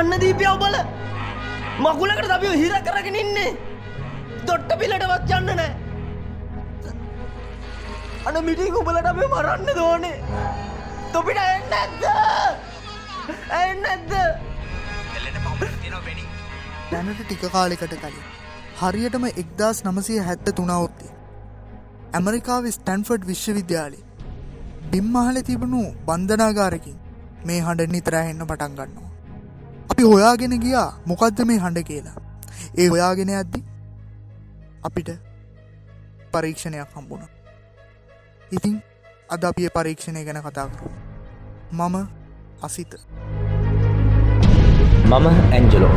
යන්න දීපිය ඔබල. මකුලකට අපිෝ හිර කරගෙන ඉන්නේ. දොට්ට පිලටවත් යන්න නෑ. අන මිටික් උබලට අපේ මරන්න දෝනේ. තොපිට එන්න ඇත්ද ඇන්න ඇත්ද දැනට ටික කාලෙකට කලින් හරියටම එක්දස් නමසය හැත්ත තුනවොත්තේ ඇමරිකාව ස්ටැන්ෆර්ඩ් විශ්වවිද්‍යාලේ. බිම්මහල තිබුණු බන්ධනාගාරකින් මේ හඬ නිතරහෙන්න පටන් ගන්නවා. අපි හොයාගෙන ගියා මොකක්ද මේ හඬ කියලා. ඒ හොයාගෙන ඇද්දි අපිට පරීක්ෂණයක් හම්බුණ. ඉතින් අද අපිය පරීක්ෂණය ගැන කතා කරු මම අසිත. මම ඇන්ජලෝ.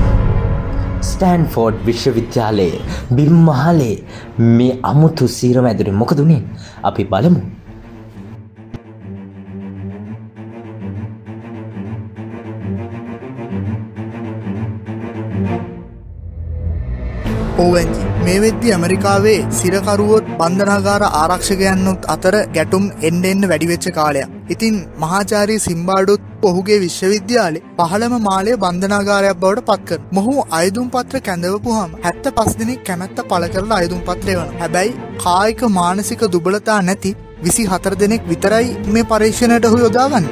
ස්ටෑන්ෆෝඩ් විශ්වවිද්‍යාලයේ බිම්මහලේ මේ අමුතු සීරම ඇදුරින් මොකදුනේ අපි බලමු. ඕවැන්ජි මේ වෙද්දි ඇමරිකාවේ සිරකරුවොත් බන්ධනාගාර ආරක්ෂකයන්නුත් අතර ගැටුම් එන්ඩ එන්න වැඩිවෙච්ච කාලයක්. ඉතින් මහාචාරී සිම්බාඩුත් ඔහුගේ විශ්වවිද්‍යාලේ පහළම මාලය බන්ධනාගාරයක් බවට පත්කර. මොහු අයදුම් පත්‍ර කැඳවපුහම හැත්ත පස් දෙනෙක් කැමැත්ත පල කරලා අයදුම් පත්‍රය වන. හැබැයි කායික මානසික දුබලතා නැති විසි හතර දෙනෙක් විතරයි මේ පරීක්ෂණයට හු යොදාගන්න.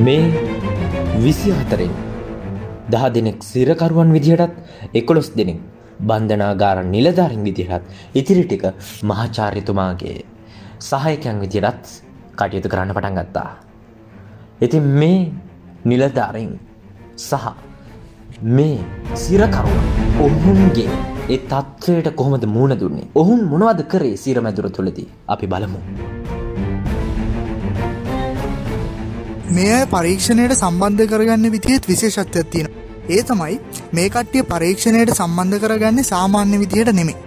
මේ විසි හතරෙන් දහ දෙනෙක් සිරකරුවන් විදිහටත් එකොළොස් දෙනෙක් බන්ධනාගාර නිලධාරින් විදිහටත් ඉතිරි ටික මහාචාර්යතුමාගේ සහයකයන් විදිහටත් කටයුතු කරන්න පටන් ගත්තා. ඉතින් මේ නිලධාරින් සහ මේ සිරකරුව ඔවුන්ගේ ඒ තත්ත්වයට කොහොමද මුණ දුන්නේ ඔහුන් මොනවද කරේ සිරමැදුර තුළදී අපි බලමු. මේ පරීක්ෂණයට සම්බන්ධ කරගන්න විදිහත් විශේෂත්වයක් තියෙන. ඒ තමයි මේ කට්ටිය පරීක්ෂණයට සම්බන්ධ කරගන්නේ සාමාන්‍ය විදිහට නෙමේ.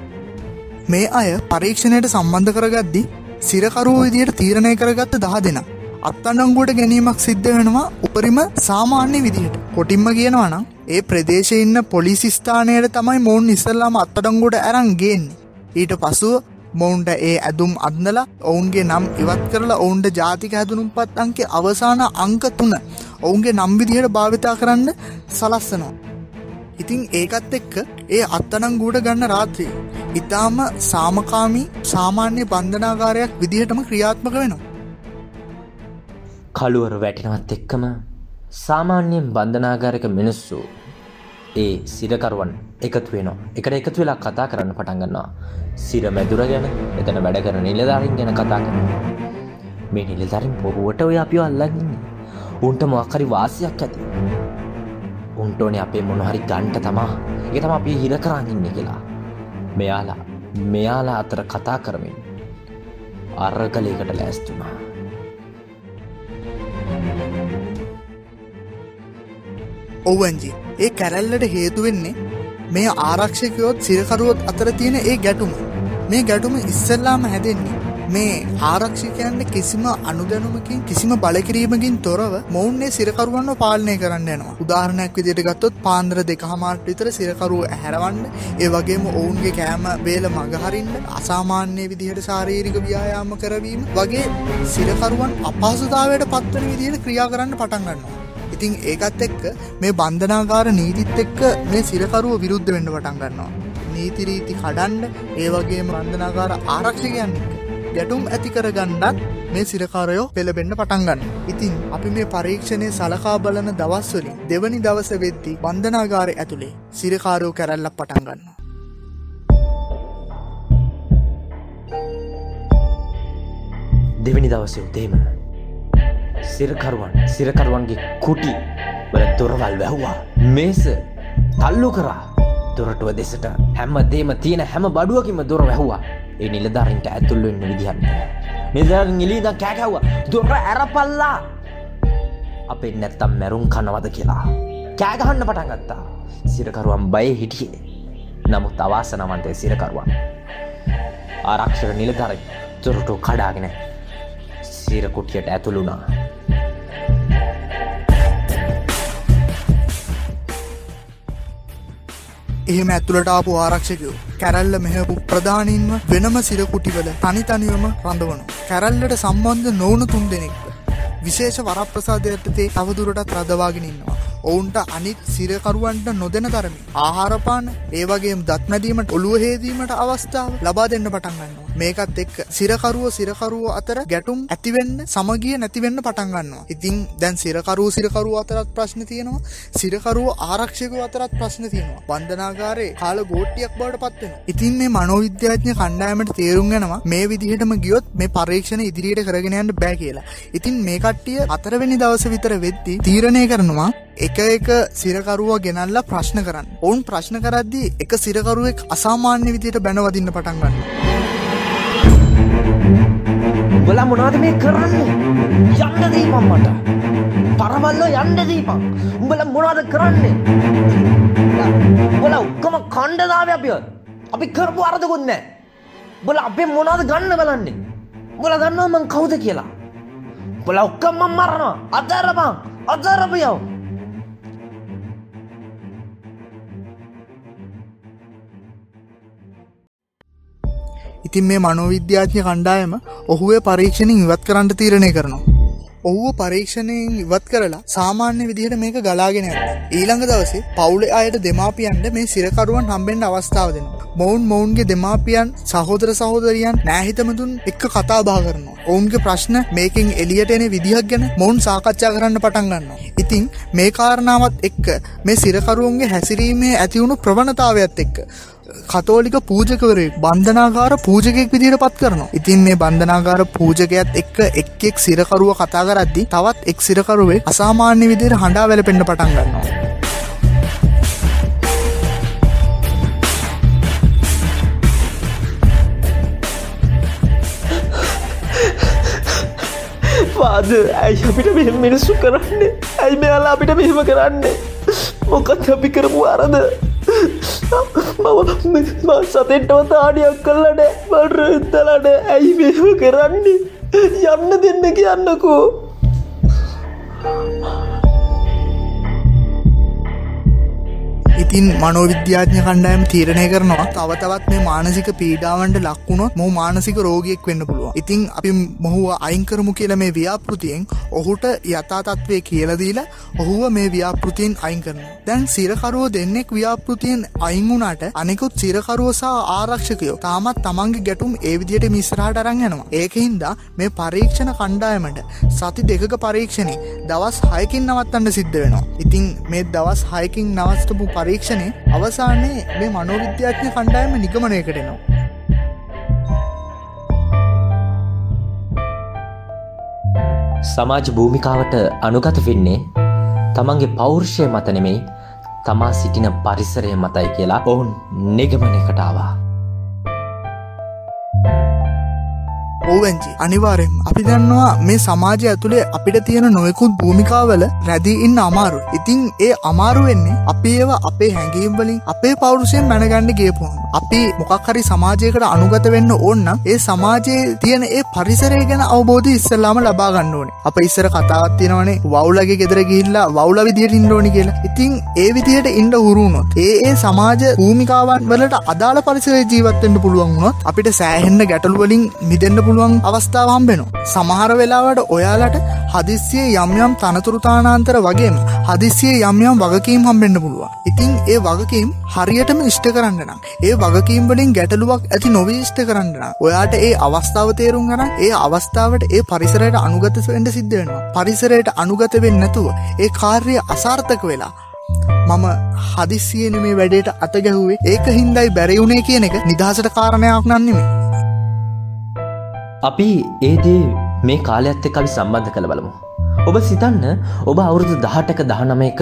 මේ අය පරීක්ෂණයට සම්බන්ධ කරගද්දි සිරකරුව විදියට තීරණය කරගත්ත දහ දෙෙන. අත්තන්නංගුවට ගැනීමක් සිද්ධ වෙනවා උපරිම සාමාන්‍ය විදිහට කොටින්ම කියනවනම් ඒ ප්‍රදේශ ඉන්න පොලිසිස්ථානයට තමයි මොවුන් ඉස්සල්ලාම අත්තඩංගුට ඇරන්ගේන්නේ. ඊට පසුව මොවුන්ට ඒ ඇදුම් අදන්නලා ඔවුන්ගේ නම් ඉවත් කරලා ඔවුන්ට ජාතික හැදුනුම් පත් අංකේ අවසාන අංක තුන ඔවුන්ගේ නම්විදිහයට භාවිතා කරන්න සලස්සනවා. ඉතිං ඒකත් එක්ක ඒ අත්තනං ගූඩ ගන්න රාත්‍රී. ඉතාම සාමකාමී සාමාන්‍ය බන්ධනාගාරයක් විදිහටම ක්‍රියාත්මක වෙනවා. කළුවර වැටෙනවත් එක්කම සාමාන්‍යයෙන් බන්ධනාගාරක මිනිස්සු ඒ සිරකරුවන් එකතු වෙනවා. එකට එකතු වෙලා කතා කරන්න පටන්ගන්නවා සිර මැදුර ගැන එතන වැඩ කරන නිලධාරින් ගැන කතා කරන මේ නිලධරින් පොරුවට ඔය අපිෝ අල්ලගන්නේ උන්ට මොක්කරි වාසියක් ඇති. උන්ටෝනේ අපේ මොනහරි ගන්ට තමා. එක තම අපි හිර කරන්නන්න කියලා. මෙයාලා මෙයාලා අතර කතා කරමින් අර්ගලයකට ලෑස්තුනා ඔවන්ජි ඒ කැරැල්ලට හේතුවෙන්නේ මේ ආරක්ෂකයොත් සිරකරුවොත් අතර තියෙන ඒ ගැටුම. මේ ගැටුම ඉස්සල්ලාම හැදෙන්නේ මේ ආරක්ෂිකයන්ට කිසිම අනුදැනුමකින් කිසිම බලකිරීමකින් තොරව මොවුන්නේ සිරකරුවන්ව පාලනය කරන්න යනවා උදාහරණයක් විදියට ගත්තොත් පාන්දර දෙක හමාට විතර සිරකරුව හැරවන්න ඒ වගේම ඔවුන්ගේ කෑම බේල මගහරින්න අසාමාන්‍ය විදිහට ශාරීරික ව්‍යායාම කරවීම වගේ සිරකරුවන් අපහසුතාවයට පත්වන විදිහට ක්‍රියා කරන්න පටන් ගන්නවා ඉතින් ඒකත් එක්ක මේ බන්ධනාගාර නීතිත් එක්ක මේ සිරකරුව විරුද්ධ වෙන්න පටන් ගන්නවා. නීතිරීති කඩන්ඩ ඒ වගේ බන්ධනාගාර ආරක්ෂකයන් එක්ක ගැටුම් ඇති කරගන්නත් මේ සිරකාරයෝ පෙළබෙන්න්න පටන්ගන්න. ඉතින් අපි මේ පරීක්ෂණය සලකා බලන දවස්වලින් දෙවනි දවස වෙද්දි බන්ධනාගාරය ඇතුළේ සිරකාරයෝ කැරැල්ලක් පටන්ගන්න. දෙවැනි දවස උදේම සිරකරුවන් සිරකරුවන්ගේ කුටි වල දොරවල් වැැහ්වා මේස තල්ලු කරා දොරටුව දෙසට හැම දේම තියෙන හැම බඩුවකිම දොර වැැහවා. ඒ නිලධාරින්ට ඇතුල්ලෙන්න විදිහන්න නිදරන් ඉලීද කෑකැව්ව දොර ඇරපල්ලා! අපේ නැත්තම් මැරුම් කනවද කියලා. කෑගහන්න පටන් ගත්තා. සිරකරුවන් බය හිටියේ. නමුත් අවාසනවන්තය සිරකරුවන්. ආරක්ෂක නිලධරයි තොරටු කඩාගෙන සිරකුටියට ඇතුළුනා එහෙම ඇතුළට ආපු ආරක්ෂකයෝ කැරල්ල මෙහපු ප්‍රධානින්ම වෙනම සිරකුටිවල තනි තනිවම රඳවනු. කැරල්ලට සම්බන්ධ නොවුණු තුන් දෙනෙක්ව. විශේෂ වරප්‍රසාදයටතේ තවදුරටත් රදවාගෙන ඉන්නවා. ඔවුන්ට අනිත් සිරකරුවන්ට නොදෙන තරමි. ආහාරපාන ඒවගේ දත්නැදීමට ඔළුව හේදීමට අවස්ථාව ලබා දෙන්න පටන්ගන්නවා. මේකත් එක්ක සිරකරුව සිරකරුව අතර ගැටුම් ඇතිවෙන්න සමගිය නැතිවෙන්න පටන්ගන්නවා. ඉතින් දැන් සිරකරුව සිරකරුව අතරත් ප්‍රශ්න තියෙනවා. සිරකරුව ආරක්ෂක අතරත් ප්‍රශ්න තියෙනවා. බන්ධනාගාරේ කාල ගෝට්ටියක් බවට පත්වෙන. ඉතින් මේ මනෝවිද්‍යාඥ කණ්ඩායමට තේරුම් ගෙනවා මේ විදිහටම ගියොත් මේ පරීක්ෂණ ඉදිරියට කරගෙනයන්න බෑ කියලා. ඉතින් මේ කට්ටිය අතරවෙනි දවස විතර වෙද්දි තීරණය කරනවා එක එක සිරකරුව ගෙනල්ලා ප්‍රශ්න කරන්න. ඔවුන් ප්‍රශ්න කරද්දී එක සිරකරුවෙක් අසාමාන්‍ය විදියට බැනවදින්න පටන් ගන්න. උඹලා මොනවද මේ කරන්නේ? යන්න දීපන් මට. පරවල්ලෝ යන්න දීපන්. උඹලා මොනවද කරන්නේ? උඹලා ඔක්කොම කණ්ඩායමයි අපි. අපි කරපු අරදකුත් නැහැ. උඹලා අපේ මොනවද ගන්න බලන්නේ? උඹලා දන්නවා මං කවුද කියලා? උඹලා ඔක්කොම මම මරනවා. අතරපන්. අතරපියව. ඉතින් මේ මනෝවිද්‍යාඥ කණ්ඩායම ඔහුවේ පරීක්ෂණින් ඉවත් කරන්න තීරණය කරනවා. ඔහුව පරීක්ෂණයෙන් ඉවත් කරලා සාමාන්‍ය විදිහට මේක ගලාගෙන යනවා. ඊළඟ දවසේ පවුලේ අයට දෙමාපියන්ට මේ සිරකරුවන් හම්බෙන්න අවස්ථාව දෙනවා. මොවුන් මොවුන්ගේ දෙමාපියන් සහෝදර සහෝදරියන් නෑහිතමතුන් එක්ක කතා බහ කරනවා. ඔවුන්ගේ ප්‍රශ්න මේකින් එලියට එන විදිහක් ගැන මොවුන් සාකච්ඡා කරන්න පටන් ගන්නවා. ඉතින් මේ කාරණාවත් එක්ක මේ සිරකරුවන්ගේ හැසිරීමේ ඇතිවුණු ප්‍රවණතාවයත් එක්ක කතෝලික පූජකවරේ බන්ධනාගාර පූජකෙක් විදිහට පත් කරනවා. ඉතින් මේ බන්ධනාගාර පූජකයත් එක්ක එක් එක් සිරකරුව කතා කරද්දි තවත් එක් සිරකරුවේ අසාමාන්‍ය විදිහට හඬා වැළපෙන්න පටන් ගන්නවා. පාද? ඇයි අපිට මෙ මිනිස්සු කරන්නේ? ඇයි මෙයාලා අපිට මෙහෙම කරන්නේ? මොකත් අපි කරපු අරද මම සතෙන්ටව තාඩියක් කල්ලට බඩ එත්තලට ඇයි මෙහෙම කරන්නේ? යන්න දෙන්න කියන්නකෝ. ඉතින් මනෝවිද්‍යාඥ කණ්ඩායම තීරණය කරනවා තව තවත් මේ මානසික පීඩාවන්ට ලක්වුණොත් මොහු මානසික රෝගියෙක් වෙන්න පුළුවන්. ඉතින් අපි මොහුව අයින් කරමු කියලා මේ ව්‍යාපෘතියෙන් ඔහුට යථා තත්ත්වය කියලා දීලා ඔහුව මේ ව්‍යාපෘතියෙන් අයින් කරනවා. දැන් සිරකරුව දෙන්නෙක් ව්‍යාපෘතියෙන් අයින් වුණාට අනෙකුත් සිරකරුව සහ ආරක්ෂකයෝ තාමත් තමන්ගේ ගැටුම් ඒ විදිහට මිස්රහට අරන් යනවා. ඒකින්දා මේ පරීක්ෂණ කණ්ඩායමට සති දෙකක පරීක්ෂණේ දවස් 6කින් නවත්තන්න සිද්ධ වෙනවා. ඉතින් මේ දවස් 6කින් නවත්තපු පරීක්ෂණය අවසානයේ මේ මනෝවිද්‍යාඥ කණ්ඩායම නිගමනයකට එනවා. සමාජ භූමිකාවට අනුගත වෙන්නේ තමන්ගේ පෞරුෂය මත නෙමෙයි තමා සිටින පරිසරය මතයි කියලා ඔවුන් නිගමනයකටාවා. ඕවැංචි අනිවාරෙන් අපි දන්නවා මේ සමාජය ඇතුළේ අපිට තියෙන නොයකුත් භූමිකාවල රැදී ඉන්න අමාරු ඉතිං ඒ අමාරු වෙන්නේ අපි ඒව අපේ හැඟීම්වලින් අපේ පෞරුෂයෙන් මැනගණ්ඩ ගේපුහම අපි මොකක් හරි සමාජයකට අනුගත වෙන්න ඕන්න ඒ සමාජයේ තියෙන ඒ පරිසරය ගැන අවබෝධ ඉස්සල්ලාම ලබා ගන්න ඕනේ. අප ඉස්සර කතාවත් තියෙනවනේ වවුලගේ ගෙදර ගිහිල්ලා වවුල විදියට ඉන්ඩෝනි කියලා. ඉතිං ඒ විදියට ඉන්ඩ හුරුණොත් ඒ ඒ සමාජ භූමිකාවන් වලට අදාළ පරිසරය ජීවත්තෙන්ට පුළුවන් වුණොත් අපිට සෑහෙන්න ගැටලුවලින් මිදන්න පුළුවන් පුළුවන් අවස්ථාව හම්බෙනවා. සමහර වෙලාවට ඔයාලට හදිස්සිය යම් යම් තනතුරුතානාන්තර වගේම හදිස්සිය යම් යම් වගකීම් හම්බෙන්න්න පුළුවන්. ඉතින් ඒ වගකීම් හරියටම ඉෂ්ට කරන්න නම් ඒ වගකීම් වලින් ගැටලුවක් ඇති නොවීෂ්ට කරන්න ඔයාට ඒ අවස්ථාව තේරුම් ගන ඒ අවස්ථාවට ඒ පරිසරයට අනුගත වෙන්ඩ සිද්ධ වෙනවා. පරිසරයට අනුගත වෙන්න නැතුව ඒ කාර්ය අසාර්ථක වෙලා මම හදිස්සියන මේ වැඩේට අතගැහුවේ ඒක හින්දයි බැරිවුණේ කියන එක නිදහසට කාරණයක් නන්නෙමේ අපි ඒදේ මේ කාලයක්ත් එක් අපි සම්බන්ධ කළ බලමු. ඔබ සිතන්න ඔබ අවුරුදු දහටක දහනමයක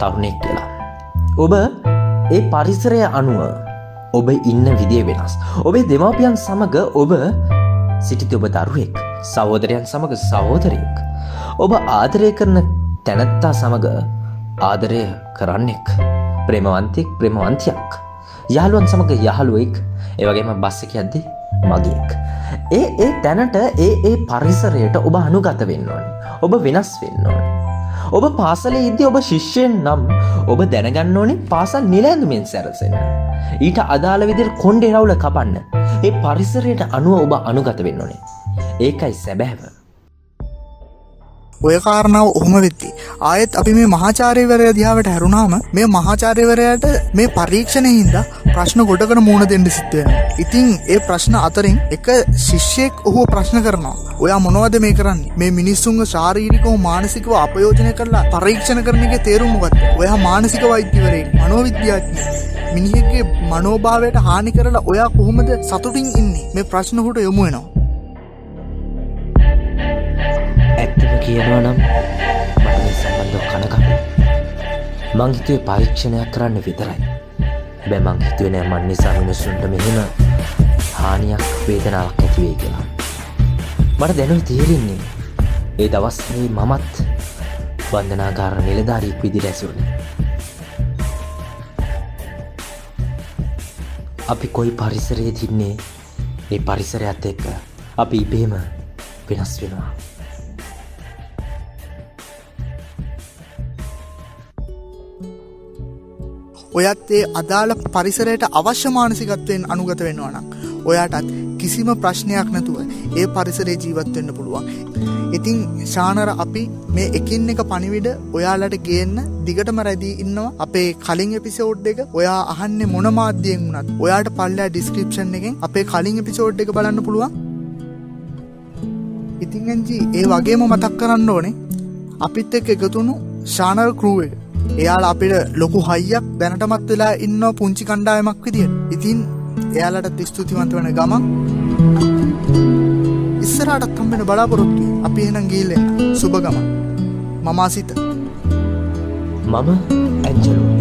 තරුණෙක් කියලා. ඔබ ඒ පරිසරය අනුව ඔබ ඉන්න විදිය වෙනස්. ඔබේ දෙමාපියන් සමඟ ඔබ සිටිති ඔබ දරුවෙක් සහෝදරයන් සමඟ සහෝදරයෙක්. ඔබ ආදරය කරන තැනැත්තා සමඟ ආදරය කරන්නෙක් ප්‍රේමවන්තෙක් ප්‍රේමවන්තියක්. යාළුවන් සමඟ යහළුවෙක් ඒවගේම බස්සක අද්දේ මගේක්. ඒ ඒ තැනට ඒ ඒ පරිසරයට ඔබ අනුගත වෙන්න ඕනි. ඔබ වෙනස් වෙන්න ඕනි. ඔබ පාසලේ ඉද්දි ඔබ ශිෂ්‍යයෙන් නම් ඔබ දැනගන්න ඕනේ පාසල් නිලැඳුමෙන් සැරසෙන. ඊට අදාළ විදිහට කොණ්ඩේ රවුල කපන්න. ඒ පරිසරයට අනුව ඔබ අනුගත වෙන්න ඕනේ. ඒකයි සැබෑව. ඔය කාරණාව ඔහොම වෙත්ති ආයෙත් අපි මේ මහාචාරයවරය දිහාවට හැරුණාම මේ මහාචාරයවරයට මේ පරීක්ෂණය හින්දා ප්‍රශ්න ගොඩකට මූුණ දෙන්න සිත්වය ඉතිං ඒ ප්‍රශ්න අතරින් එක ශිෂ්‍යයෙක් ඔහු ප්‍රශ්න කරනවා. ඔයා මොනවද මේ කරන්න? මේ මිනිස්සුන්ග ශාරීරිකව මානසිකව අපයෝජනය කරලා පරීක්ෂණ කරනගේ තේරුම්ගත් ඔයා මානසික වෛද්‍යවරේ මනෝවිද්‍යාඥ මිනිහෙක්ගේ මනෝභාවයට හානි කරලා ඔයා කොහොමද සතුටින් ඉන්නේ? මේ ප්‍රශ්නහුට යොමුුවෙනවා කියනවා නම් මට මේ සම්බන්ධව කනකම් මංහිතුවේ පරීක්ෂණයක් කරන්න විතරයි. බැ මං හිතුවෙන මන් නිසා මිනිස්සුන්ට මෙහෙම හානියක් වේදනාවක් ඇතිවේ කියලා. මට දැනුව තේරෙන්නේ ඒ දවස්සේ මමත් බන්ධනාගාර නිලධාරීක් විදි රැසුරණ අපි කොයි පරිසරයේ තින්නේ ඒ පරිසරයත් එක්ක අපි ඉබේම වෙනස් වෙනවා. ඔයත් ඒ අදාළ පරිසරයට අවශ්‍ය මානසිකත්වයෙන් අනුගත වෙන්නවනම් ඔයාටත් කිසිම ප්‍රශ්නයක් නැතුව ඒ පරිසරේ ජීවත්වෙන්න පුළුවන්. ඉතිං ශානර අපි මේ එකින් එක පනිවිඩ ඔයාලට ගේන්න දිගටම රැදී ඉන්නවා. අපේ කලින් එපිසෝඩ් එක ඔයා අහන්න මොන මාධ්‍යයෙන් වුණත් ඔයාට පල්ලෑ ඩිස්ක්‍රපෂන් එකෙන් අපේ කලින් එපිසෝඩ් එක බලන්න පුළුවන්. ඉතිංගජි ඒ වගේම මතක් කරන්න ඕනේ. අපිත් එක් එකතුුණු ශානර් කරුව එක. එයාල අපිට ලොකු හයියක් දැනටමත් වෙලා ඉන්න පුංචි කණ්ඩායමක් විදිිය ඉතින් එයාලට ස්තුතිවන්ත වන ගමන් ඉස්සරටත් කම්බෙන බලාපොරොත්තු අපි එනම් ගීල්ලෙන් සුභගම මමාසිත මම ඇච්චලු